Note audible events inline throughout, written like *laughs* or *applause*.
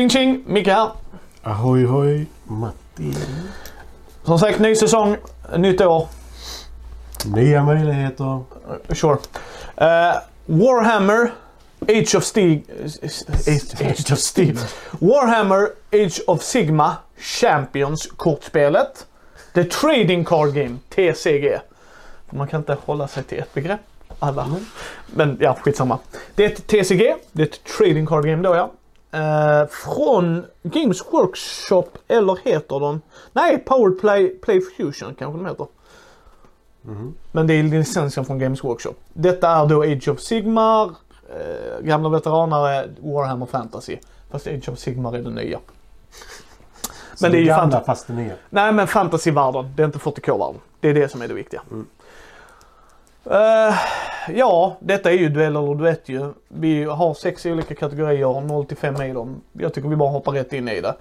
Tjing tjing! Micke här. Ahoy hoj, Matti. Som sagt, ny säsong, nytt år. Nya möjligheter. Sure. Eh, Warhammer, Age of Stig... Age, Age of Stig. Warhammer, Age of Sigma, Champions kortspelet. The Trading Card Game, TCG. Man kan inte hålla sig till ett begrepp. Alla. Men ja, skitsamma. Det är ett TCG, det är ett Trading Card Game då ja. Eh, från Games Workshop, eller heter de? Nej, Power Play, Play Fusion kanske de heter. Men det är licensen från Games Workshop. Detta är då Age of Sigmar, eh, gamla veteranare, Warhammer Fantasy. Fast Age of Sigmar är det nya. Men det är ju gamla fast det nya. Nej men fantasyvärlden, det är inte 40k-världen. Det är det som är det viktiga. Eh, ja, detta är ju duell eller duett ju. Vi har sex olika kategorier, 0 till 5 i dem. Jag tycker vi bara hoppar rätt in i det.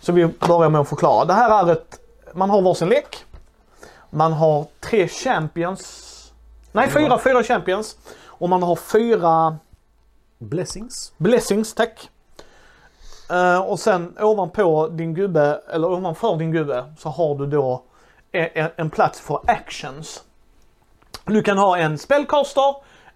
Så vi börjar med att förklara. Det här är ett, man har varsin lek. Man har tre champions. Nej, fyra, fyra champions. Och man har fyra Blessings. Blessings, tack. Eh, och sen ovanpå din gubbe, eller ovanför din gubbe, så har du då en, en plats för actions. Du kan ha en spellcaster,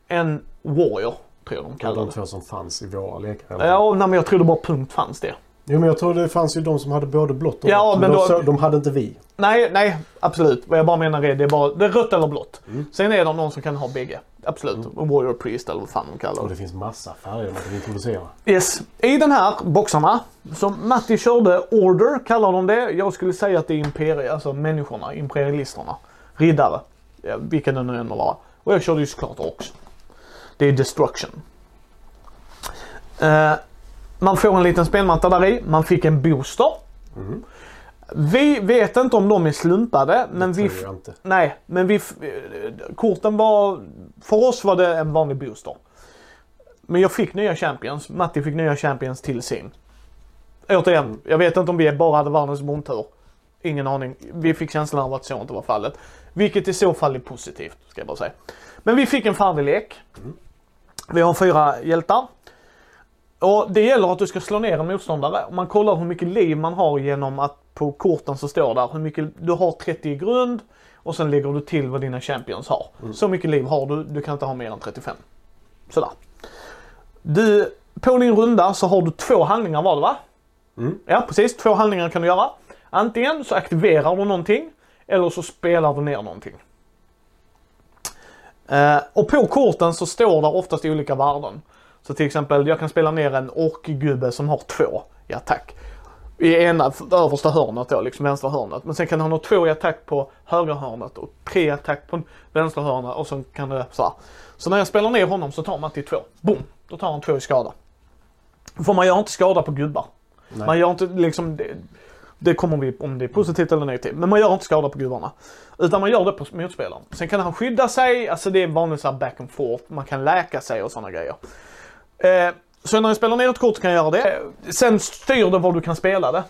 en warrior, tror jag de Ja, kallar de det. två som fanns i våra lekar. eller? Ja, nej, men jag trodde bara punkt fanns det. Jo men jag tror det fanns ju de som hade både blått och Ja, rött. men de, då- så, de hade inte vi. Nej, nej, absolut. Vad jag bara menar är det är bara det är rött eller blått. Mm. Sen är det någon som kan ha bägge. Absolut. Warrior Priest eller vad fan de kallar Och det. det finns massa färger man kan introducera. Yes. I den här boxarna, som Matti körde, Order kallar de det. Jag skulle säga att det är imperier, alltså människorna, imperialisterna. Riddare. Ja, vilka det nu än må vara. Och jag körde ju såklart också. Det är Destruction. Eh, man får en liten spelmatta där i. Man fick en booster. Vi vet inte om de är slumpade, men vi... Nej, men vi... eh, Korten var... För oss var det en vanlig booster. Men jag fick nya champions. Matti fick nya champions till sin. Återigen, jag vet inte om vi bara hade världens montur. Ingen aning. Vi fick känslan av att så inte var fallet. Vilket i så fall är positivt, ska jag bara säga. Men vi fick en färdig lek. Vi har fyra hjältar. Och det gäller att du ska slå ner en motståndare. Man kollar hur mycket liv man har genom att på korten så står där hur mycket, du har 30 i grund och sen lägger du till vad dina champions har. Så mycket liv har du, du kan inte ha mer än 35. Sådär. Du, på din runda så har du två handlingar var det va? Mm. Ja precis, två handlingar kan du göra. Antingen så aktiverar du någonting eller så spelar du ner någonting. Eh, och på korten så står det oftast olika värden. Så till exempel, jag kan spela ner en orkgubbe som har två i attack. I ena översta hörnet då, liksom vänstra hörnet. Men sen kan han ha två i attack på högra hörnet och tre i attack på vänstra hörnet och så kan det så här. Så när jag spelar ner honom så tar man till två. Boom! Då tar han två i skada. För man gör inte skada på gubbar. Nej. Man gör inte liksom, det, kommer vi om det är positivt eller negativt. Men man gör inte skada på gubbarna. Utan man gör det på motspelaren. Sen kan han skydda sig, alltså det är vanligt så här back and forth. Man kan läka sig och sådana grejer. Eh, så när jag spelar ner ett kort kan jag göra det. Sen styr det var du kan spela det.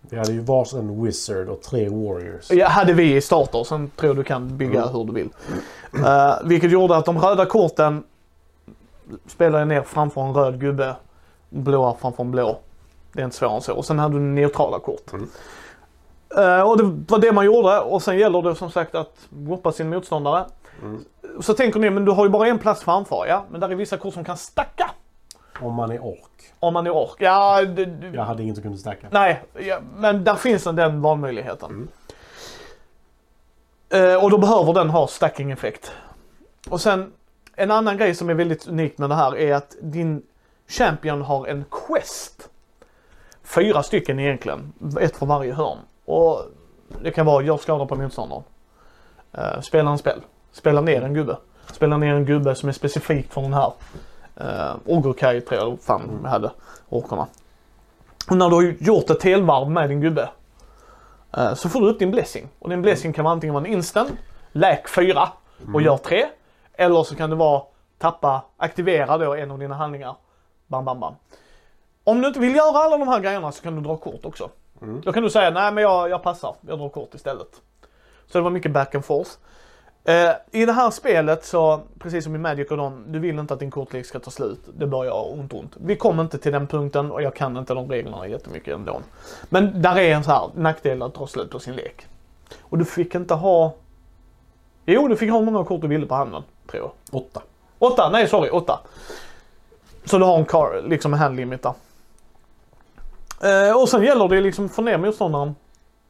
Vi hade ju varsin wizard och tre warriors. Ja, hade vi i starter, sen tror jag du kan bygga hur du vill. Eh, vilket gjorde att de röda korten spelade jag ner framför en röd gubbe, blåa framför en blå. Det är inte svårare än så. Och sen hade du neutrala kort. Eh, och det var det man gjorde och sen gäller det som sagt att whoppa sin motståndare. Så tänker ni, men du har ju bara en plats framför, ja. Men där är vissa kort som kan stacka. Om man är ork. Om man är ork. Ja, det, det, Jag hade inget att kunna stacka. Nej, ja, men där finns den, den valmöjligheten. Eh, och då behöver den ha stacking-effekt. Och sen en annan grej som är väldigt unikt med det här är att din champion har en quest. Fyra stycken egentligen, ett för varje hörn. Och det kan vara gör skada på motståndaren. Uh, spela en spel. Spela ner en gubbe. Spela ner en gubbe som är specifikt för den här. Uh, Ogurkai tror jag fan jag hade, orkarna. Och när du har gjort ett helvarv med din gubbe uh, så får du upp din blessing. Och din blessing kan vara antingen vara en instant, läk 4 och gör 3. Eller så kan det vara tappa, aktivera då en av dina handlingar. Bam, bam, bam. Om du inte vill göra alla de här grejerna så kan du dra kort också. Då kan du säga nej men jag, jag passar, jag drar kort istället. Så det var mycket back and forth. Eh, I det här spelet så, precis som i Magic och dem, du vill inte att din kortlek ska ta slut. Det börjar göra ont ont. Vi kommer inte till den punkten och jag kan inte de reglerna jättemycket ändå. Men där är en så här nackdel att ta slut på sin lek. Och du fick inte ha... Jo, du fick ha hur många kort du ville på handen, tror jag. Åtta. Åtta, nej sorry, åtta. Så du har en car, liksom en hand limit där. Eh, och sen gäller det liksom att få ner motståndaren.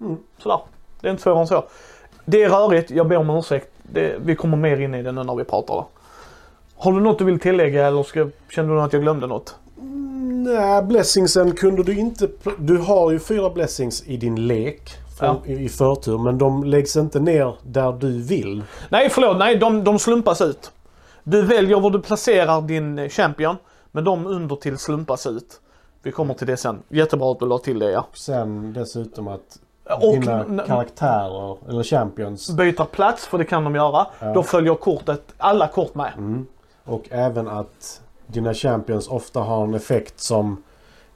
Mm. Sådär. Det är inte svårare än så. Det är rörigt, jag ber om ursäkt. Det, vi kommer mer in i det nu när vi pratar. Då. Har du något du vill tillägga eller ska, känner du att jag glömde något? Nej, blessingsen kunde du inte... Du har ju fyra blessings i din lek från, i, i förtur. Men de läggs inte ner där du vill. Nej, förlåt. Nej, de, de slumpas ut. Du väljer var du placerar din champion, men de under till slumpas ut. Vi kommer till det sen. Jättebra att du la till det ja. Sen dessutom att Och dina karaktärer, eller champions. byter plats, för det kan de göra. Ja. Då följer kortet, alla kort med. Mm. Och även att dina champions ofta har en effekt som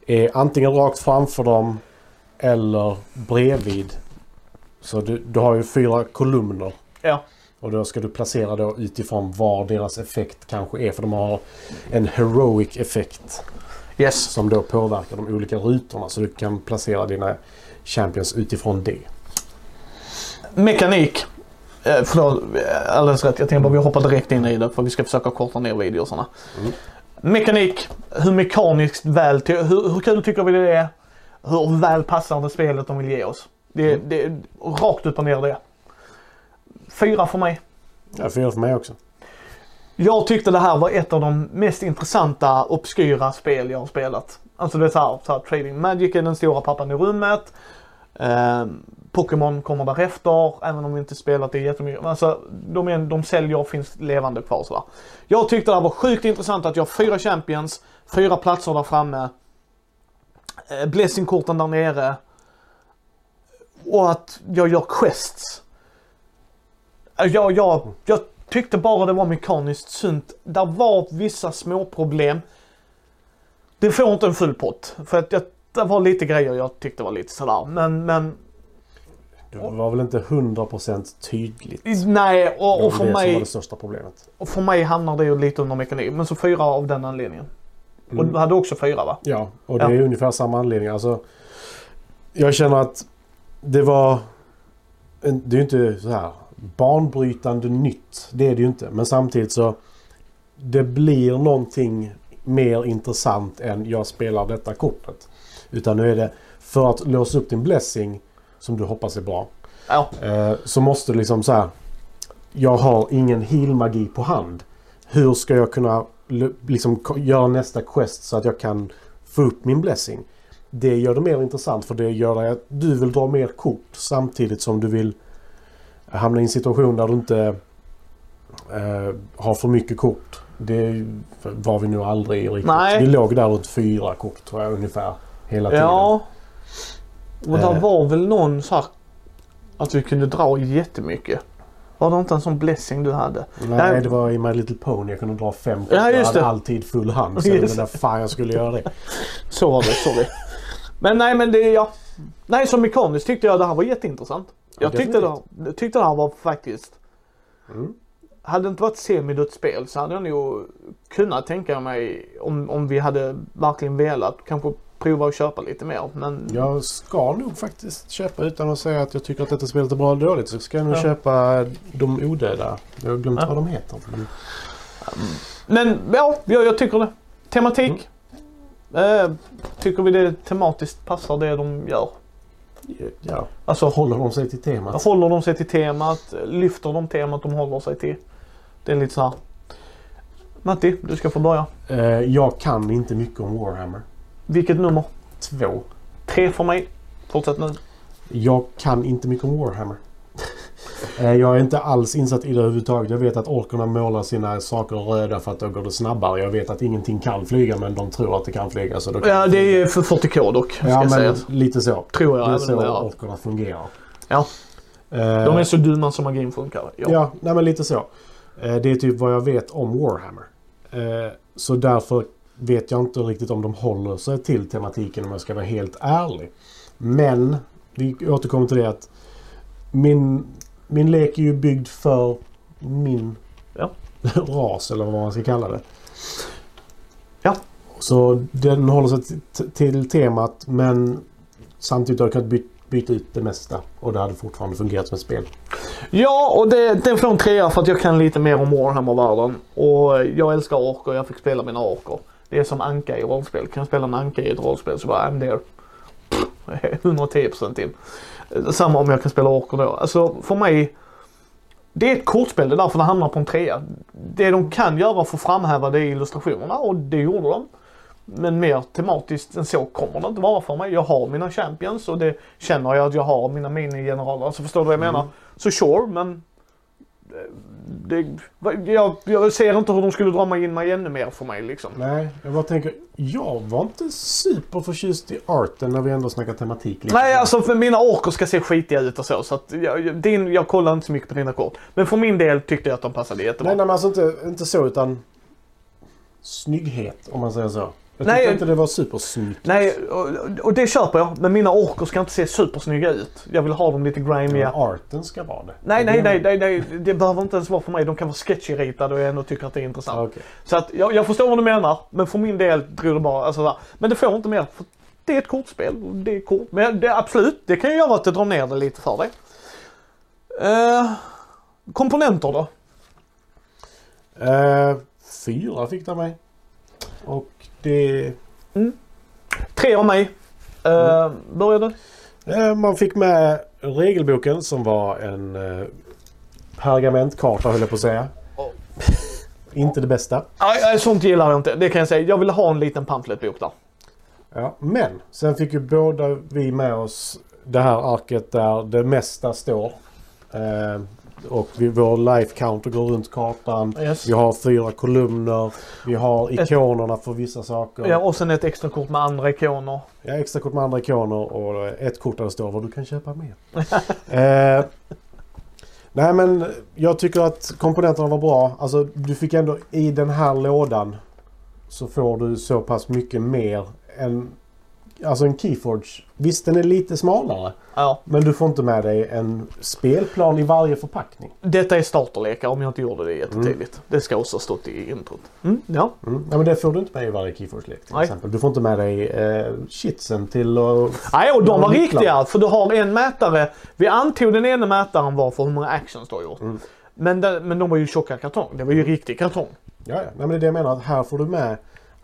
är antingen rakt framför dem eller bredvid. Så du, du har ju fyra kolumner. Ja. Och då ska du placera då utifrån var deras effekt kanske är. För de har en heroic effekt Yes. som då påverkar de olika rutorna. Så du kan placera dina champions utifrån det. Mekanik. Eh, förlåt, eh, alldeles rätt. Jag tänkte bara vi hoppar direkt in i det för vi ska försöka korta ner videorna. Mm. Mekanik. Hur mekaniskt väl, hur, hur kul tycker vi det är? Hur väl passar det spelet de vill ge oss? Det, Mm. det är rakt upp och ner det. Fyra för mig. Ja, fyra för mig också. Jag tyckte det här var ett av de mest intressanta, obskyra spel jag har spelat. Alltså det är så här, så här trading. Magic är den stora pappan i rummet. Eh, Pokémon kommer därefter, även om vi inte spelat det jättemycket. Alltså, de, är, de säljer och finns levande kvar sådär. Jag tyckte det här var sjukt intressant att jag har fyra champions, fyra platser där framme. Eh, Blessingkorten där nere. Och att jag gör quests. Eh, jag, jag, jag tyckte bara det var mekaniskt sunt. Där var vissa små problem. Det får inte en full pott. För att jag, det var lite grejer jag tyckte var lite sådär. Men, men Det var väl inte 100% tydligt. nej. Det Och, var och, för det som var mig, det största problemet. och för mig hamnar det ju lite under mekanik. Men så fyra av den anledningen. Och Mm. du hade också fyra va? Ja, och det Ja. är ungefär samma anledning. Alltså, jag känner att det var... Det är ju inte så här banbrytande nytt. Det är det ju inte. Men samtidigt så... Det blir någonting mer intressant än jag spelar detta kortet. Utan nu är det för att låsa upp din blessing som du hoppas är bra. Ja. Eh, så måste du liksom så här. Jag har ingen heal-magi på hand. Hur ska jag kunna liksom göra nästa quest så att jag kan få upp min blessing? Det gör det mer intressant för det gör att du vill dra mer kort samtidigt som du vill hamna i en situation där du inte eh, har för mycket kort. Det var vi nog aldrig riktigt. Nej. Vi låg där runt fyra kort tror jag ungefär hela tiden. Ja. Och där Eh. var väl någon så här att vi kunde dra jättemycket. Var det inte en sån blessing du hade? Nej, Nej. det var i My Little Pony. Jag kunde dra fem kort. Ja, jag hade alltid full hand. Så *laughs* jag Just när fan jag skulle göra det. Så var det, sorry. Men nej men det, ja. Nej som mekaniskt tyckte jag det här var jätteintressant. Jag Ja, tyckte jag tyckte här var faktiskt. Mm. Hade det inte varit semidött spel så hade jag nog kunnat tänka mig om, om vi hade verkligen velat kanske prova att köpa lite mer. Men Jag ska nog faktiskt köpa utan att säga att jag tycker att detta spelet är bra eller dåligt. Så ska jag nog Ja. köpa de odöda. Jag har glömt Ja. vad de heter. Men Men ja, jag, jag tycker det. Tematik. Eh, tycker vi det tematiskt passar det de gör? Ja, Alltså håller de sig till temat? håller de sig till temat? Lyfter de temat de håller sig till? Det är lite så här. Matti, du ska få börja. Eh, jag kan inte mycket om Warhammer. Vilket nummer? Två. Tre för mig. Fortsätt nu. Jag kan inte mycket om Warhammer. Eh, Jag är inte alls insatt i det överhuvudtaget. Jag vet att orkerna målar sina saker röda för att då går det snabbare. Jag vet att ingenting kan flyga men de tror att det kan flyga. Så då kan Ja, det är för 40k dock. Ja, men säga. lite så. Tror jag det är så är. orkerna fungerar. Ja. Eh, De är så dumma som magin funkar. Ja. Ja, nej men lite så. Eh, Det är typ vad jag vet om Warhammer. Så därför vet jag inte riktigt om de håller sig till tematiken om jag ska vara helt ärlig. Men vi återkommer till det att min, min lek är ju byggd för min Ja. *laughs* ras eller vad man ska kalla det. Ja. Så den håller sig till temat men samtidigt har jag kunnat by- byta ut det mesta och det hade fortfarande fungerat som ett spel. Ja, och det, den får en trea för att jag kan lite mer om Warhammer-världen. Och jag älskar orker, jag fick spela mina orker. Det är som anka i rollspel. Kan jag spela en anka i ett rollspel så bara I'm there. Pff, 110% in. Samma om jag kan spela orker då. Alltså för mig, det är ett kortspel, det är därför det hamnar på en trea. Det de kan göra för att framhäva det är illustrationerna och det gjorde de. Men mer tematiskt än så kommer det inte vara för mig. Jag har mina champions och det känner jag att jag har mina minigeneraler. Alltså förstår du vad jag menar? Så sure, men det, jag, jag ser inte hur de skulle dra mig in mig ännu mer för mig liksom. Nej, jag bara tänker. Jag var inte superförtjust i arten när vi ändå snackar tematik. lite. Nej, alltså för mina orker ska se skitiga ut och så. så att jag, din, jag kollar inte så mycket på dina kort. Men för min del tyckte jag att de passade jättebra. Nej, nej men alltså inte, inte så utan snygghet om man säger så. Jag Nej, tyckte inte det var supersnyggt. Nej, och, och det köper jag. Men mina orker ska inte se supersnygga ut. Jag vill ha dem lite grimiga. Men arten ska vara det. Nej, nej, nej, nej, nej, det behöver inte ens vara för mig. De kan vara sketchy-ritade och jag ändå tycker att det är intressant. Ja, okej. Så att jag, jag förstår vad du menar, men för min del drog det bara, alltså, men det får inte mer. För det är ett kortspel det är kort. Men det, absolut, det kan ju göra att det drar ner det lite för dig. Eh, komponenter då? Eh, fyra fick det mig. Och det... Tre av mig. Uh, Börjar du? Eh, man fick med regelboken som var en eh, pergamentkarta höll jag på att säga. Oh. Inte det bästa. Nej, sånt gillar jag inte. Det kan jag säga. Jag vill ha en liten pamfletbok där. Ja, men sen fick ju båda vi med oss det här arket där det mesta står. Eh, och vi, vår life counter går runt kartan. Yes. Vi har fyra kolumner. Vi har ikonerna för vissa saker. Ja, och sen ett extra kort med andra ikoner. Ja, extra kort med andra ikoner och ett kort där det står vad du kan köpa mer. *laughs* eh, nej men jag tycker att komponenterna var bra. Alltså du fick ändå i den här lådan så får du så pass mycket mer än Alltså en Keyforge. Visst den är lite smalare. Ja. Men du får inte med dig en spelplan i varje förpackning. Detta är starterlekar om jag inte gjorde det jättetidigt. Det ska också ha stått i introt. Mm, ja. Mm. Ja, men det får du inte med i varje Keyforge-lek till Nej. exempel. Du får inte med dig eh, shitsen till att... Nej, och de var riktiga. För du har en mätare. Vi antog den ena mätaren var för hur många actions du har gjort. Mm. Men, den, men de var ju tjocka kartong. Det var ju riktig kartong. Ja, ja. Nej, men det är det jag menar. Att här får du med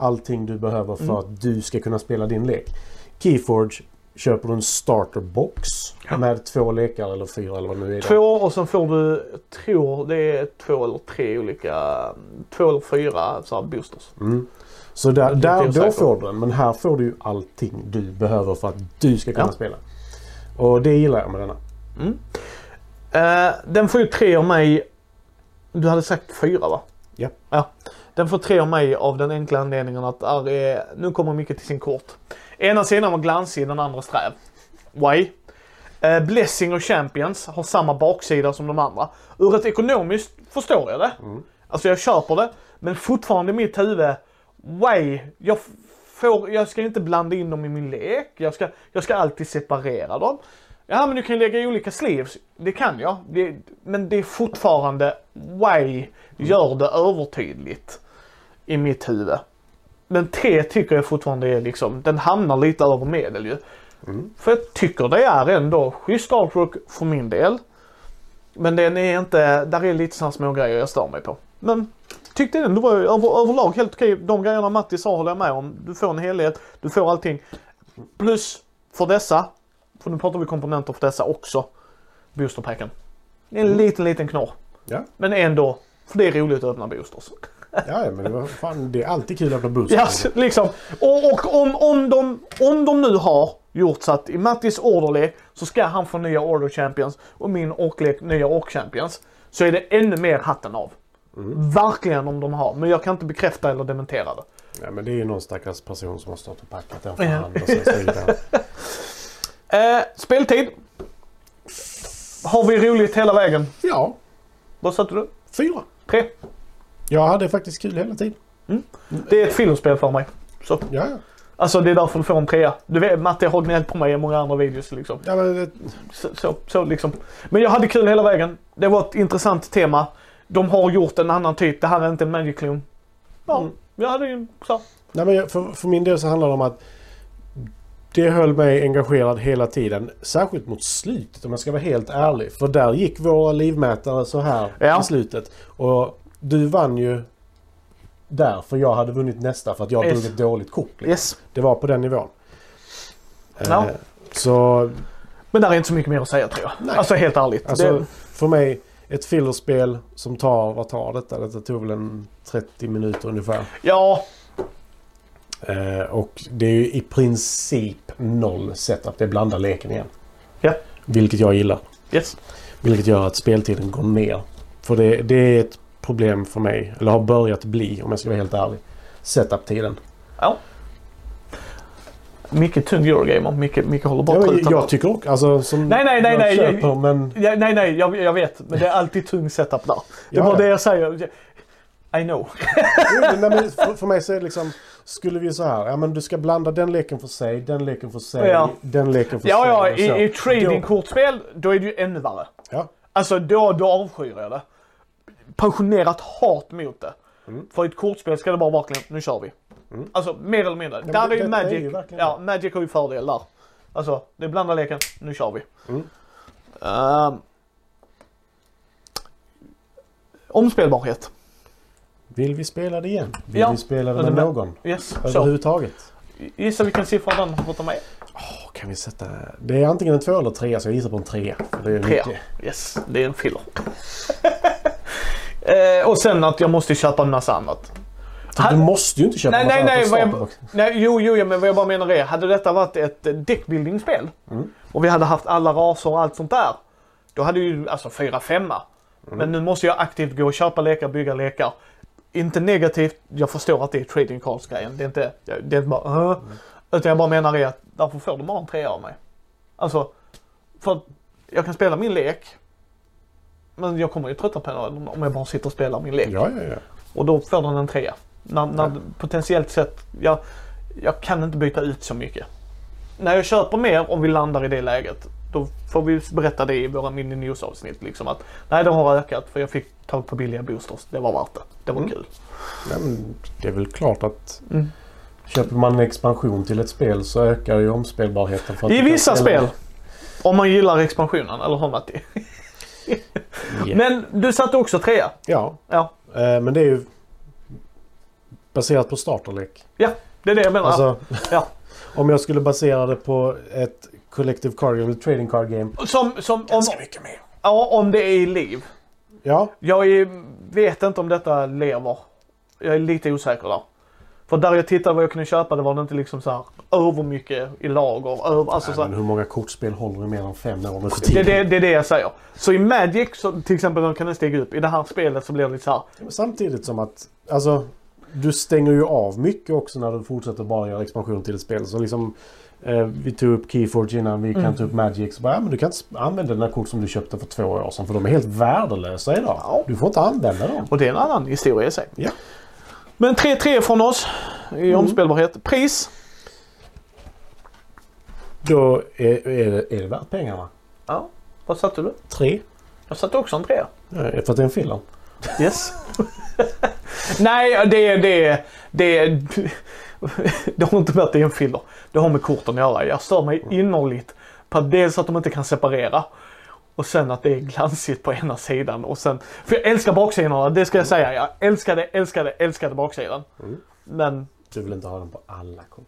allting du behöver för Mm. att du ska kunna spela din lek. Keyforge köper du en starterbox med två lekar eller fyra eller vad det nu är. Två och sen får du, jag tror det är två eller tre olika, två eller fyra så här boosters. Mm. Så där, där, då får du den. Men här får du ju allting du behöver för att du ska kunna Ja. spela. Och det gillar jag med denna. Eh, den får ju tre av mig. Du hade sagt fyra va? Ja. Ja. Den får tre av mig av den enkla anledningen att är, nu kommer mycket till sin kort. Ena sidan var glansig, den andra sträv. Why? Eh, Blessing och Champions har samma baksida som de andra. Ur ett ekonomiskt förstår jag det. Alltså jag köper det. Men fortfarande i mitt huvud, why? Jag, får, jag ska inte blanda in dem i min lek. Jag ska, jag ska alltid separera dem. Ja men du kan ju lägga i olika sleeves. Det kan jag. Det, men det är fortfarande, why? Gör det övertydligt. I mitt huvud. Men tre tycker jag fortfarande är liksom, den hamnar lite över medel ju. För jag tycker det är ändå schysst artwork för min del. Men den är inte, där är lite sådana små grejer jag stör mig på. Men tyckte den var över, överlag helt okej. De grejerna Matti sa håller jag med om. Du får en helhet, du får allting. Plus för dessa, för nu pratar vi komponenter för dessa också, boosterpacken. Det är en liten, liten knorr. Ja, Men ändå, för det är roligt att öppna boosters. Ja men det, var, fan, det är alltid kul att öppna booster. Ja, liksom. Och, och om, om, de, om de nu har gjort så att i Mattis orderlek så ska han få nya order champions och min orklek nya ork champions. Så är det ännu mer hatten av. Verkligen om de har. Men jag kan inte bekräfta eller dementera det. Ja, men det är ju någon stackars person som har stått och packat den för hand och sen skrivit den. *laughs* Eh, speltid. Har vi roligt hela vägen? Ja, Vad satte du? fyra. Tre. Jag hade faktiskt kul hela tiden. Det är ett filmspel för mig. Så. Ja, ja. Alltså det är därför du får en trea. Du vet, Matte har gnällt på mig i många andra videos liksom. ja men, det- Så, så, så liksom. Men jag hade kul hela vägen. Det var ett intressant tema. de har gjort en annan typ. Det här är inte en Magic-klon. Ja, Mm. jag hade ju så. Nej, men för, för min del så handlar det om att det höll mig engagerad hela tiden. Särskilt mot slutet om jag ska vara helt ärlig. För där gick våra livmätare så här Ja. i slutet. Och du vann ju där för jag hade vunnit nästa för att jag Yes. drog ett dåligt kort. Liksom. Yes. Det var på den nivån. Ja. Eh, så Men där är inte så mycket mer att säga tror jag. Nej. Alltså helt ärligt. alltså, det, för mig ett fillerspel som tar, vad tar detta? Detta tog väl en 30 minuter ungefär. ja, Eh, och det är ju i princip noll setup. Det blandar leken igen. Ja. Vilket jag gillar. yes. Vilket gör att speltiden går ner. För det, det är ett problem för mig. Eller har börjat bli om jag ska vara helt ärlig. Setup-tiden. Ja. Mycket tung Eurogamer. Mycket, mycket håller på Ja, jag tycker också, alltså som Nej, nej, nej, jag nej, köper, jag- men Ja, nej, nej, jag, jag vet. Men det är alltid tung setup där. Det är Ja, bara ja. det jag säger. I know. Nej, men för, för mig så är det liksom Skulle vi så här, ja men du ska blanda den leken för sig, den leken för sig, Ja. den leken för Ja, sig. ja, så. i, i tradingkortspel då är det ju ännu värre. Ja, Alltså då, då avskyr jag det. Passionerat hat mot det. Mm. För i ett kortspel ska det bara verkligen, nu kör vi. Mm. Alltså mer eller mindre. men där det- är ju detta är Magic, ju ja Magic har ju fördel där. Alltså, det är blanda leken, nu kör vi. Mm. Ehm. omspelbarhet. vill vi spela det igen? Vill Ja. vi spela det Ja, det med någon? Yes. Överhuvudtaget? Gissa vilken siffra den har fått av mig? Åh, kan vi sätta... Det är antingen en två eller tre, så jag gissar på en tre. För det är Trea. mycket. Yes, det är en filler. *laughs* eh, och sen att jag måste köpa en massa annat. Du måste ju inte köpa Nej, nej, nej, jag, nej jo, jo, men vad jag bara menar är, hade detta varit ett deckbuilding-spel Mm. och vi hade haft alla raser och allt sånt där, då hade ju alltså fyra, femma. Mm. Men nu måste jag aktivt gå och köpa lekar, bygga lekar. Inte negativt, jag förstår att det är trading cards-grejen. Det är inte, det är inte bara uh, Mm. Utan jag bara menar är att därför får du bara en trea av mig. Alltså, för jag kan spela min lek. Men jag kommer ju trötta på den om jag bara sitter och spelar min lek. Ja, ja, ja. Och då får den en trea. När, när Ja. potentiellt sett, jag, jag kan inte byta ut så mycket. När jag köper mer om vi landar i det läget, då får vi berätta det i våra mini news avsnitt liksom att nej det har ökat för jag fick tag på billiga boosters. Det var värt det. Det var Mm. kul. Men det är väl klart att Mm. köper man en expansion till ett spel så ökar ju omspelbarheten. För I vissa spel. Om man gillar expansionen, eller hur Matti? Ja. Men du satte också trea. ja, Ja, eh, men det är ju baserat på starterlek. ja det är det jag menar. Alltså, Ja. *laughs* om jag skulle basera det på ett collective card game, eller trading card game. Som, som om, Ganska mycket mer. ja, om det är i liv. Ja, Jag är, vet inte om detta lever. Jag är lite osäker där. För där jag tittade vad jag kunde köpa det var det inte liksom så här övermycket i lager. Över, alltså Nej, så här, men hur många kortspel håller mer än fem år nu för det, tiden? det, det är det jag säger. Så i Magic så till exempel de kan det stiga upp. I det här spelet så blir det lite så här. Samtidigt som att, alltså, du stänger ju av mycket också när du fortsätter bara göra expansion till ett spel. Så liksom, eh, vi tog upp Keyforge innan, vi kan Mm. ta upp Magic. Så bara, ja, men du kan inte använda dina kort som du köpte för två år sedan för de är helt värdelösa idag. Ja. Du får inte använda dem. Och det är en annan historia i sig. Ja. Men 3-3 från oss i Mm. omspelbarhet. Pris? Då är, är, det, är det värt pengarna. Ja. Vad satte du? Tre. Jag satte också en trea. Ja, för att det är en filler. Yes. *laughs* Nej, det, det, det, *laughs* det har inte med att det är en filler. Det har med korten att göra. Jag stör mig innerligt på dels att de inte kan separera och sen att det är glansigt på ena sidan och sen, för jag älskar baksidorna, det ska jag säga. Jag älskade, älskade, älskade baksidan. Mm. Men Du vill inte ha den på alla kort.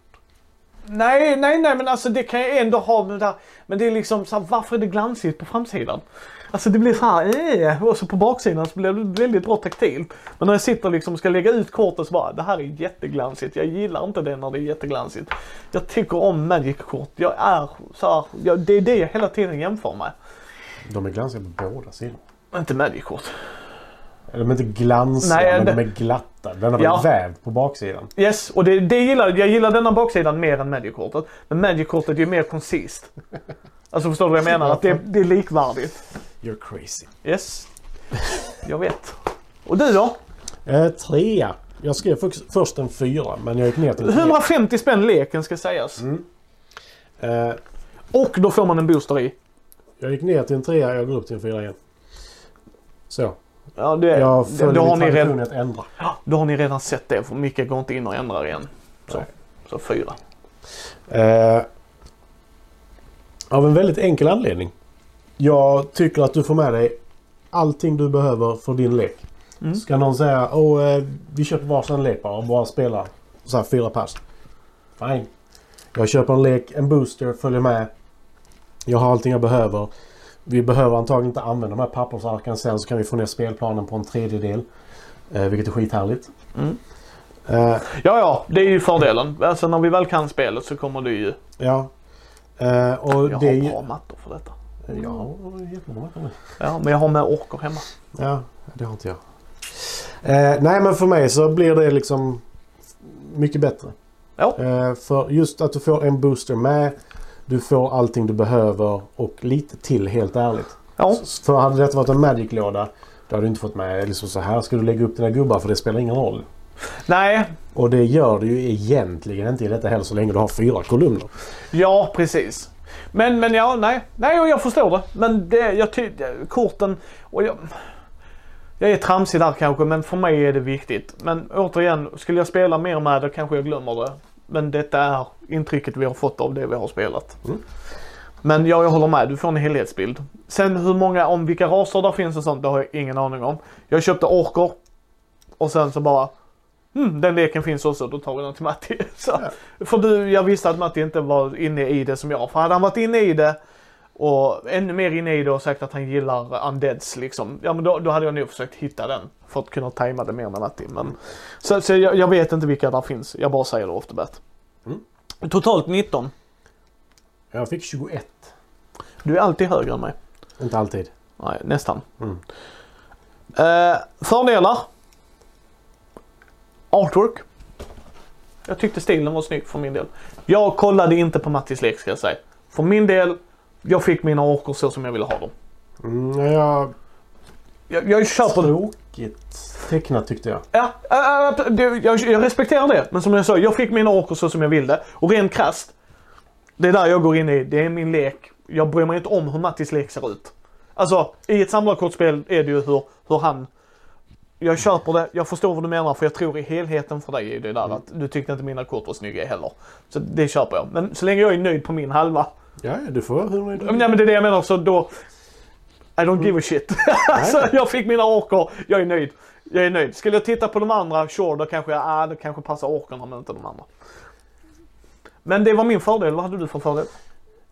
nej, nej, nej, men alltså det kan jag ändå ha med det där. Men det är liksom så här, varför är det glansigt på framsidan? Alltså det blir så här, eh, och så på baksidan så blir det väldigt bra taktil. Men när jag sitter liksom och ska lägga ut kortet så bara, det här är jätteglansigt. Jag gillar inte det när det är jätteglansigt. Jag tycker om Magic-kort. Jag är så här, jag, det är det jag hela tiden jämför med. De är glansiga på båda sidor. Inte Magic-kort. De är inte glansiga, Nej, men det- de är glatta. Den har Ja. vävd på baksidan. Yes, och det, det gillar, jag gillar denna baksidan mer än Magic-kortet. Men Magic-kortet är ju mer koncist. Alltså förstår du vad jag menar? Att det, det är likvärdigt. You're crazy. Yes. Jag vet. Och du då? Eh, trea. Jag skrev för, först en fyra, men jag gick ner till en trea. 150 spänn leken ska sägas. Mm. Eh, Och då får man en booster i. jag gick ner till en trea, jag går upp till en fyra igen. Så. Ja, det, Jag följer då, har ni redan, att ändra. då har ni redan sett det för Micke går inte in och ändrar igen. Så, Nej. så fyra. Eh, av en väldigt enkel anledning. Jag tycker att du får med dig allting du behöver för din lek. Mm. Ska någon säga Åh, eh, vi köper varsin lek bara och bara spelar så här fyra pass. Fine. Jag köper en lek, en booster, följer med. Jag har allting jag behöver. Vi behöver antagligen inte använda de här pappersarken sen så kan vi få ner spelplanen på en tredjedel. Eh, vilket är skithärligt. Mm. Eh, Ja, ja, det är ju fördelen. Alltså när vi väl kan spelet så kommer det ju... ja. Eh, och Jag det har ju- bra mattor för detta. Ja, jättemånga matcher. Ja, men jag har med orkar hemma. Ja, det har inte jag. Eh, nej, men för mig så blir det liksom mycket bättre. Ja. För just att du får en booster med. Du får allting du behöver och lite till helt ärligt. Ja, För hade det varit en Magic-låda då hade du inte fått med liksom så här ska du lägga upp dina gubbar för det spelar ingen roll. nej, Och det gör du ju egentligen inte i detta heller så länge du har fyra kolumner. ja precis. Men, men ja, nej, nej, jag förstår det. Men det, jag tycker, korten, och jag, jag är tramsig där kanske, men för mig är det viktigt. Men återigen, skulle jag spela mer med det kanske jag glömmer det. Men detta är intrycket vi har fått av det vi har spelat. Mm. Men ja, jag håller med. Du får en helhetsbild. Sen hur många, om vilka raser där finns och sånt, det har jag ingen aning om. Jag köpte orker. Och sen så bara, hmm, den leken finns också, då tar vi den till Matti. *laughs* Så, För du, jag visste att Matti inte var inne i det som jag. För hade han varit inne i det och ännu mer inne i det och sagt att han gillar undeads liksom. Ja men då, då hade jag nog försökt hitta den. För att kunna tajma det mer med Matti. Men, så så jag, jag vet inte vilka där finns. Jag bara säger det off the bat. Mm. Totalt 19. Jag fick 21. Du är alltid högre än mig. Inte alltid. Nej, nästan. Mm. Eh, fördelar. Artwork. Jag tyckte stilen var snygg för min del. Jag kollade inte på Mattis lek ska jag säga. För min del, jag fick mina orker så som jag ville ha dem. Mm, jag... Jag, jag köper det. Tråkigt tecknat tyckte jag. Ja, äh, det, jag, jag respekterar det. Men som jag sa, jag fick mina orker så som jag ville. Och rent krasst, det är där jag går in i. Det är min lek. Jag bryr mig inte om hur Mattis lek ser ut. Alltså, i ett samlarkortspel är det ju hur, hur han... Jag köper det, jag förstår vad du menar för jag tror i helheten för dig är det där att du tyckte inte mina kort var snygga heller. Så det köper jag. Men så länge jag är nöjd på min halva. Ja, du får vara hur nöjd du Nej men det är det jag menar så då... I don't give a shit. *laughs* alltså, jag fick mina orker, jag är nöjd. Jag är nöjd. Skulle jag titta på de andra, sure, då kanske jag, ah, det kanske passar orkerna men inte de andra. Men det var min fördel, vad hade du för fördel?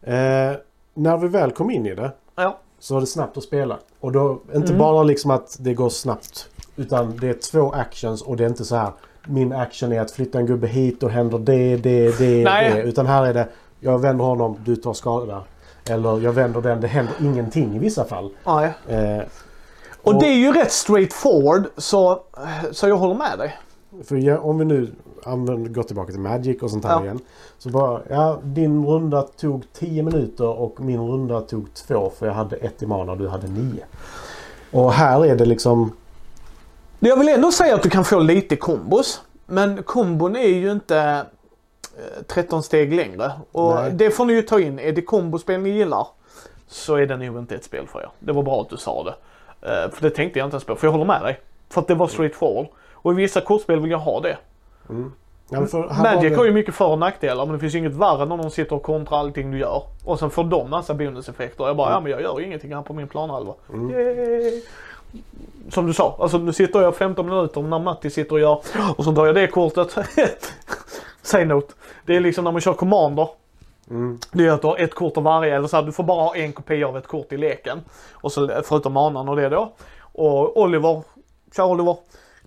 Eh, när vi väl kom in i det Ja. så var det snabbt att spela. Och då inte Mm. bara liksom att det går snabbt. Utan det är två actions och det är inte så här. Min action är att flytta en gubbe hit och händer det, det, det, Nej. det. Utan här är det. Jag vänder honom, du tar skada. Eller jag vänder den, det händer ingenting i vissa fall. Nej. Eh, Och det är ju rätt straightforward så, så jag håller med dig. För jag, om vi nu använder, går tillbaka till Magic och sånt här Ja. igen. Så bara, ja din runda tog 10 minuter och min runda tog 2 för jag hade ett i mana och du hade 9. Och här är det liksom... Jag vill ändå säga att du kan få lite kombos. Men kombon är ju inte 13 steg längre. Och Nej. det får ni ju ta in. Är det kombospel ni gillar så är det nog inte ett spel för er. Det var bra att du sa det. Eh, För det tänkte jag inte ens på. För jag håller med dig. För att det var straightforward. Och i vissa kortspel vill jag ha det. Ja, men för, Magic det- har ju mycket för och nackdelar men det finns ju inget värre när någon sitter och kontrar allting du gör. Och sen får de massa bonuseffekter. Jag bara, ja men jag gör ingenting här på min planhalva. Yay! Som du sa, alltså nu sitter jag 15 minuter när Matti sitter och gör och så drar jag det kortet. *laughs* Say note. Det är liksom när man kör commander. Mm. Det är att du har ett kort av varje, eller så här, du får bara ha en kopia av ett kort i leken. Och så förutom manan och det då. Och Oliver, kör Oliver,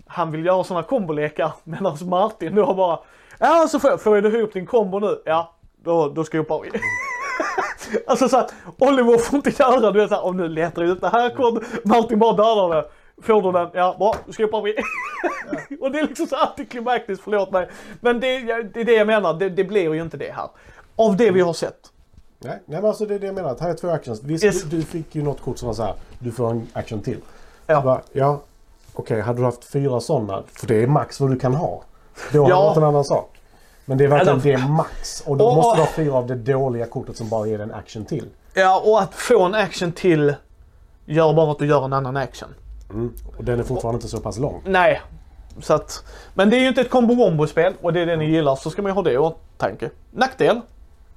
han vill göra sådana kombolekar *laughs* medan Martin då bara Ja så får, får du ihop din kombo nu? Ja, då, då skopar vi. *laughs* alltså såhär, Oliver får inte göra du vet såhär, om nu letar jag ut det här kortet, Martin bara dödar det. Får du den? Ja, bra, då skopar vi. *laughs* och det är liksom så antiklimaktiskt, förlåt mig. Men det, det är det jag menar, det, det blir ju inte det här. Av det vi har sett. Nej, nej men alltså det är det jag menar. Här är två actions. Visst, Yes. du, du fick ju något kort som var så här. Du får en action till. Ja. Bara, ja. Okej, hade du haft fyra sådana. För det är max vad du kan ha. Då hade Ja. det varit en annan sak. Men det är verkligen Eller- det är max. Och då Och- måste du ha fyra av det dåliga kortet som bara ger en action till. Ja, och att få en action till gör bara att du gör en annan action. Mm. Och den är fortfarande inte så pass lång. Nej. Så att, men det är ju inte ett combo-wombo-spel och det är det ni gillar så ska man ju ha det i åtanke. Nackdel?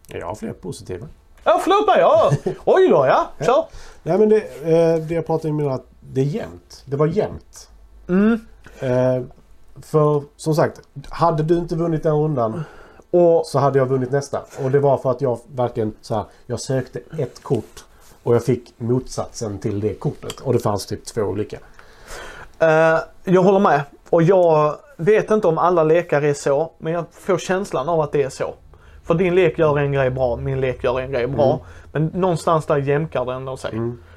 Jag har fler positiva. Ja, förlåt mig. Ja. *laughs* Oj då, ja. Kör. Nej men det, eh, det jag pratade om innan att det är jämnt. Det var jämnt. Mm. Eh, för som sagt, hade du inte vunnit den rundan Och så hade jag vunnit nästa. Och det var för att jag verkligen så här, jag sökte ett kort och jag fick motsatsen till det kortet. Och det fanns typ två olika. Eh, jag håller med. Och jag vet inte om alla lekar är så, men jag får känslan av att det är så. För din lek gör en grej bra, min lek gör en grej bra. Mm. Men någonstans där jämkar det ändå sig.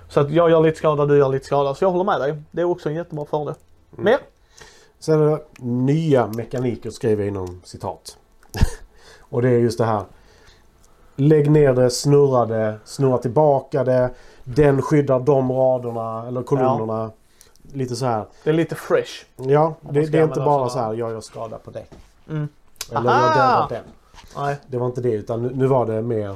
Så att jag gör lite skada, du gör lite skada. Så jag håller med dig. Det är också en jättebra fördel. Mm. Mer? Sen är det nya mekaniker skriver jag inom citat. *laughs* och det är just det här. Lägg ner det, snurra det, snurra tillbaka det. Den skyddar de raderna eller kolumnerna. Lite så här. Det är lite fresh. Ja, det, det är inte bara så här. Jag gör skada på dig. Mm. Eller Aha! jag dödar den. Nej. Det var inte det utan nu, var det mer.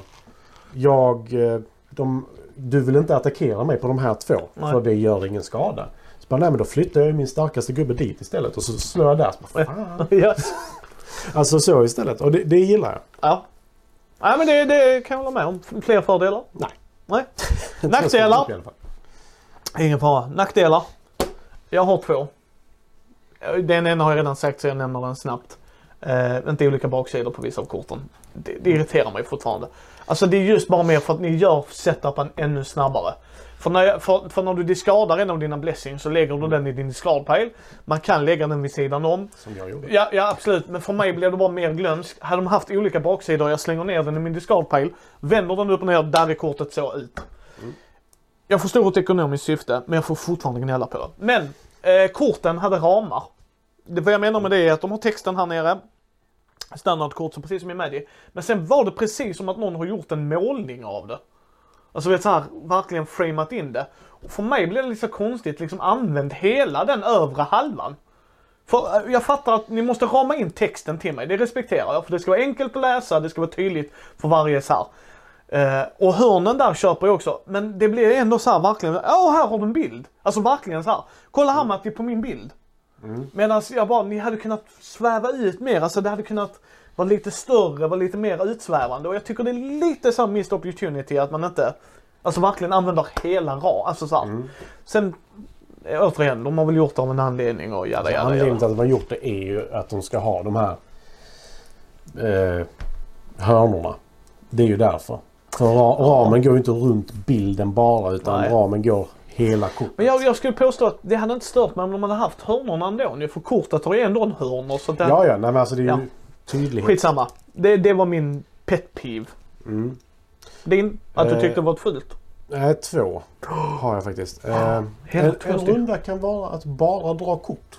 Jag... eh, De, du vill inte attackera mig på de här två. Nej. För det gör ingen skada. Så bara, nej men då flyttar jag min starkaste gubbe dit istället. Och så slår jag där. Så bara, *laughs* fan. Alltså så istället. Och det, det gillar jag. Ja. Nej men det, det kan jag hålla med om. Fler fördelar? Nej. Nej. *laughs* Nackdelar? Ingen fara. Nackdelar? Jag har två. Den ena har jag redan sagt så jag nämner den snabbt. Eh, inte olika baksidor på vissa av korten. Det, det irriterar mig fortfarande. Alltså det är just bara mer för att ni gör setupen ännu snabbare. För när, jag, för, för när du discardar en av dina blessings så lägger du den i din discard-pile. Man kan lägga den vid sidan om. Som jag gjorde. Ja, ja absolut, men för mig blev det bara mer glömskt. Hade de haft olika baksidor, jag slänger ner den i min discard-pile, vänder den upp och ner, där är kortet så ut. Jag förstår ett ekonomiskt syfte, men jag får fortfarande gnälla på det. Men, eh, korten hade ramar. Det, vad jag menar med det är att de har texten här nere. Standardkort, så precis som i Magic. Men sen var det precis som att någon har gjort en målning av det. Alltså vet så här, verkligen framat in det. Och för mig blev det lite så konstigt, liksom använd hela den övre halvan. För eh, jag fattar att ni måste rama in texten till mig, det respekterar jag. För det ska vara enkelt att läsa, det ska vara tydligt för varje så här. Eh, och hörnen där köper jag också. Men det blir ändå så här verkligen, ja här har du en bild. Alltså verkligen så här. Kolla här Matti på min bild. Medan jag bara, ni hade kunnat sväva ut mer. Alltså det hade kunnat vara lite större, vara lite mer utsvävande. Och jag tycker det är lite så missed opportunity att man inte, alltså verkligen använder hela ra. Alltså så här. Sen, eh, återigen, de har väl gjort det av en anledning och jada jada Anledningen jada. till att de har gjort det är ju att de ska ha de här eh, hörnorna. Det är ju därför. För ra- ramen går ju inte runt bilden bara utan Nej. ramen går hela kortet. Men jag, jag skulle påstå att det hade inte stört mig om de hade haft hörnorna ändå. För kortet har ju ändå en hörnor. Så det, Ja, ja. Nej, men alltså det är ju Ja. Tydlighet. Skitsamma. Det, det var min pet peeve. Mm. Din? Att du Eh, tyckte det var ett fult? Eh, två har jag faktiskt. Eh, en, en runda kan vara att bara dra kort.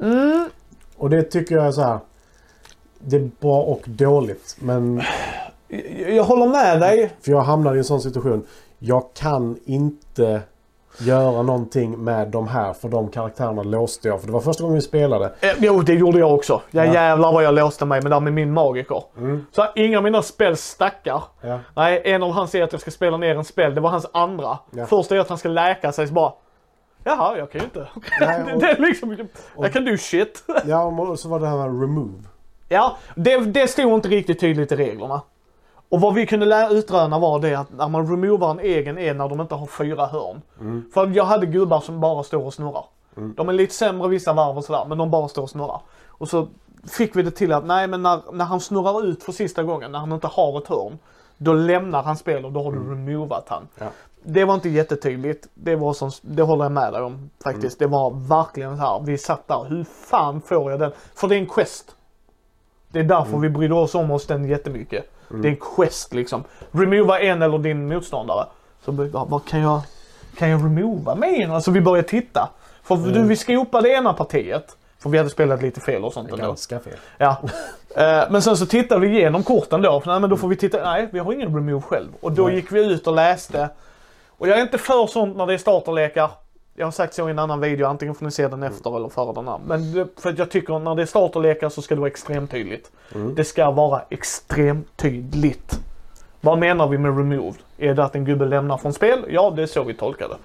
Mm. Och det tycker jag är så här. Det är bra och dåligt. Men Jag, jag håller med dig. för jag hamnade i en sån situation. Jag kan inte göra någonting med de här för de karaktärerna låste jag. För det var första gången vi spelade. Eh, Jo, det gjorde jag också. Jag Ja. jävlar vad jag låste mig med där med min magiker. Mm. Så inga av mina spel stackar. Ja. Nej, en av hans säger att jag ska spela ner en spel. Det var hans andra. Ja. Första är att han ska läka sig så bara. Jaha, jag kan ju inte. *laughs* Nej, det, och- det är liksom, jag kan do shit. Ja, och så var det här med remove. Ja, det, det stod inte riktigt tydligt i reglerna. Och vad vi kunde utröna var det att när man removar en egen är när de inte har fyra hörn. För jag hade gubbar som bara står och snurrar. De är lite sämre vissa varv och sådär, men de bara står och snurrar. Och så fick vi det till att nej men när, när han snurrar ut för sista gången, när han inte har ett hörn. Då lämnar han spel och då har du removat han. Ja. Det var inte jättetydligt. Det var som, det håller jag med dig om faktiskt. Det var verkligen så här. Vi satt där. Hur fan får jag den? För det är en quest. Det är därför vi brydde oss om oss den jättemycket. Det är en quest liksom. Remova en eller din motståndare. Så vad kan jag, kan jag remova en? Alltså vi började titta. För du, vi skopade ena partiet. För vi hade spelat lite fel och sånt ändå. Ganska fel. Ja. Eh, Men sen så tittade vi igenom korten då. För nej, men då får vi titta. Nej, vi har ingen remove själv. Och då Nej. gick vi ut och läste. Och jag är inte för sånt när det är starterlekar. Jag har sagt så i en annan video. Antingen får ni se den efter eller före den här. Men det, för att jag tycker när det är starterlekar så ska det vara extremt tydligt. Det ska vara extremt tydligt. Vad menar vi med removed? Är det att en gubbe lämnar från spel? Ja, det är så vi tolkar det.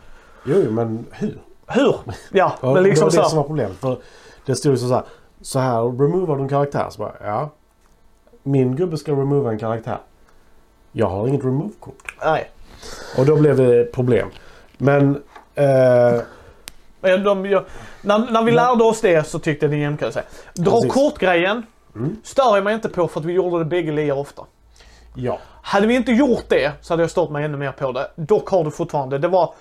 Jo, men hur? Hur? Ja, *laughs* Ja, men det liksom var så det här, som var problemet. För det stod ju så här. Så här removar du en karaktär. Så bara, ja. Min gubbe ska remova en karaktär. Jag har inget remove-kort. Nej. Och då blev det problem. Men... Men de, jag, när, när vi lärde oss det så tyckte jag det jämkade sig. Dra kort-grejen Mm. stör jag mig inte på för att vi gjorde det bägge lika ofta. ja. Hade vi inte gjort det så hade jag stått mig ännu mer på det. Dock har du fortfarande, det var...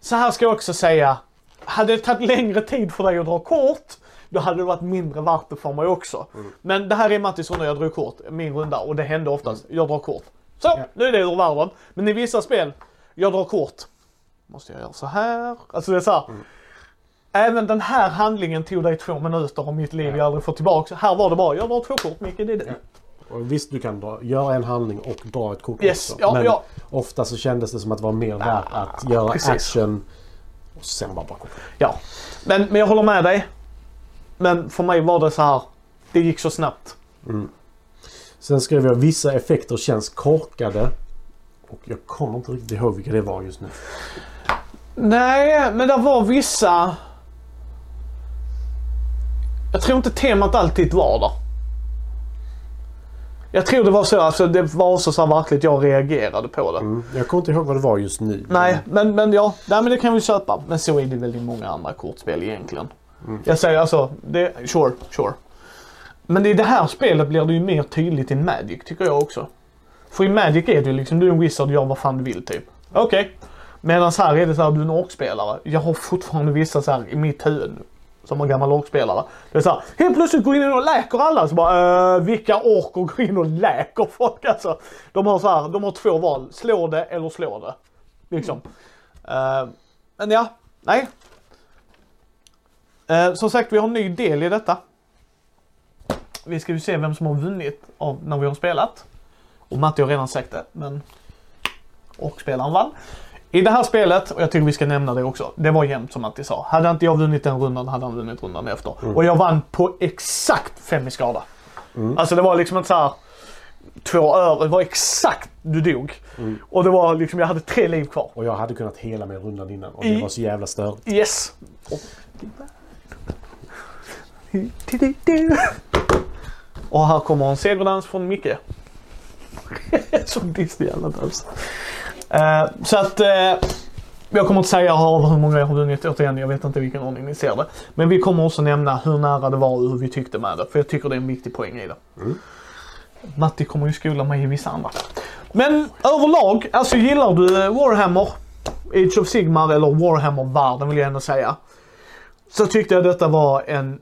Så här ska jag också säga. Hade det tagit längre tid för dig att dra kort, då hade det varit mindre värt det för mig också. Men det här är Mattis runda, jag drog kort, min runda och det hände oftast. Jag drar kort. Så, Ja. nu är det ur världen. Men i vissa spel, jag drar kort. Måste jag göra så här? Alltså det är så här. Även den här handlingen tog dig två minuter av mitt liv jag aldrig får tillbaka. Här var det bara, jag drar två kort Micke, det är det. Och visst, du kan dra, göra en handling och dra ett kort Yes, också. ja, men ja. ofta så kändes det som att det var mer värt att göra precis. action och sen bara kort. Ja, men, men jag håller med dig. Men för mig var det så här. Det gick så snabbt. Sen skrev jag vissa effekter känns korkade. Och jag kommer inte riktigt ihåg vilka det var just nu. Nej, men det var vissa... Jag tror inte temat alltid var där. Jag tror det var så, alltså det var också så här verkligt jag reagerade på det. Mm. Jag kommer inte ihåg vad det var just nu. Nej, men, men ja, nej, men det kan vi köpa. Men så är det väl i många andra kortspel egentligen. Jag säger alltså, det, sure, sure. Men i det här spelet blir det ju mer tydligt i Magic tycker jag också. För i Magic är det ju liksom, du är en wizard, gör vad fan du vill typ. Okej. Medan här är det så här, du är en orkspelare. Jag har fortfarande vissa så här i mitt huvud. Som en gammal orkspelare. Det är så här, helt plötsligt går in och läker alla. Så bara, äh, vilka orker går in och läker folk alltså? De har så här, de har två val. Slå det eller slå det. Liksom. Eh, men ja, nej. Uh, som sagt, vi har en ny del i detta. Vi ska ju se vem som har vunnit av när vi har spelat. Och Matti har redan sagt det, men... orkspelaren vann. I det här spelet, och jag tycker vi ska nämna det också, det var jämnt som Matti sa. Hade inte jag vunnit den rundan hade han vunnit rundan efter. Och jag vann på exakt fem i skada. Alltså det var liksom inte så här två öre, det var exakt du dog. Och det var liksom, jag hade tre liv kvar. Och jag hade kunnat hela med rundan innan. Och I- det var så jävla störigt. Yes. Och här kommer en segerdans från Micke. *laughs* Så Disney jävla dans. Eh, så att eh, jag kommer inte säga hur många jag har vunnit återigen. Jag vet inte i vilken ordning ni ser det. Men vi kommer också nämna hur nära det var och hur vi tyckte med det. För jag tycker det är en viktig poäng i det. Matti kommer ju skola mig i vissa andra. Men överlag, alltså gillar du eh, Warhammer, Age of Sigmar eller Warhammer-världen vill jag ändå säga. Så tyckte jag detta var en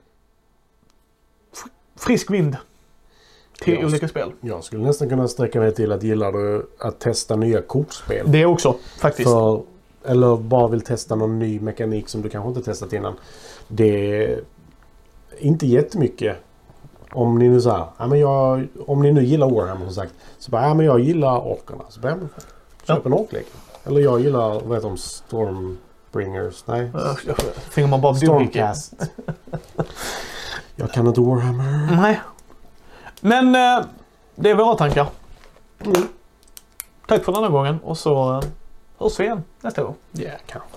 fr- frisk vind till Ja. olika spel. Jag skulle nästan kunna sträcka mig till att gillar du att testa nya kortspel. Det också faktiskt. För, eller bara vill testa någon ny mekanik som du kanske inte testat innan. Det är inte jättemycket. Om ni nu så här, ja, men jag, om ni nu gillar Warhammer som sagt. Så bara, ja men jag gillar orkarna. Så bara, ja, köp Ja. en orklek. Eller jag gillar, vad heter de, Stormbringers? Nej, Uh, jag fick man bara dugg Stormcast. jag kan inte Warhammer. Nej. Men eh, det är våra tankar. Mm. Tack för denna gången och så uh, hörs vi igen nästa gång. Ja, kanske.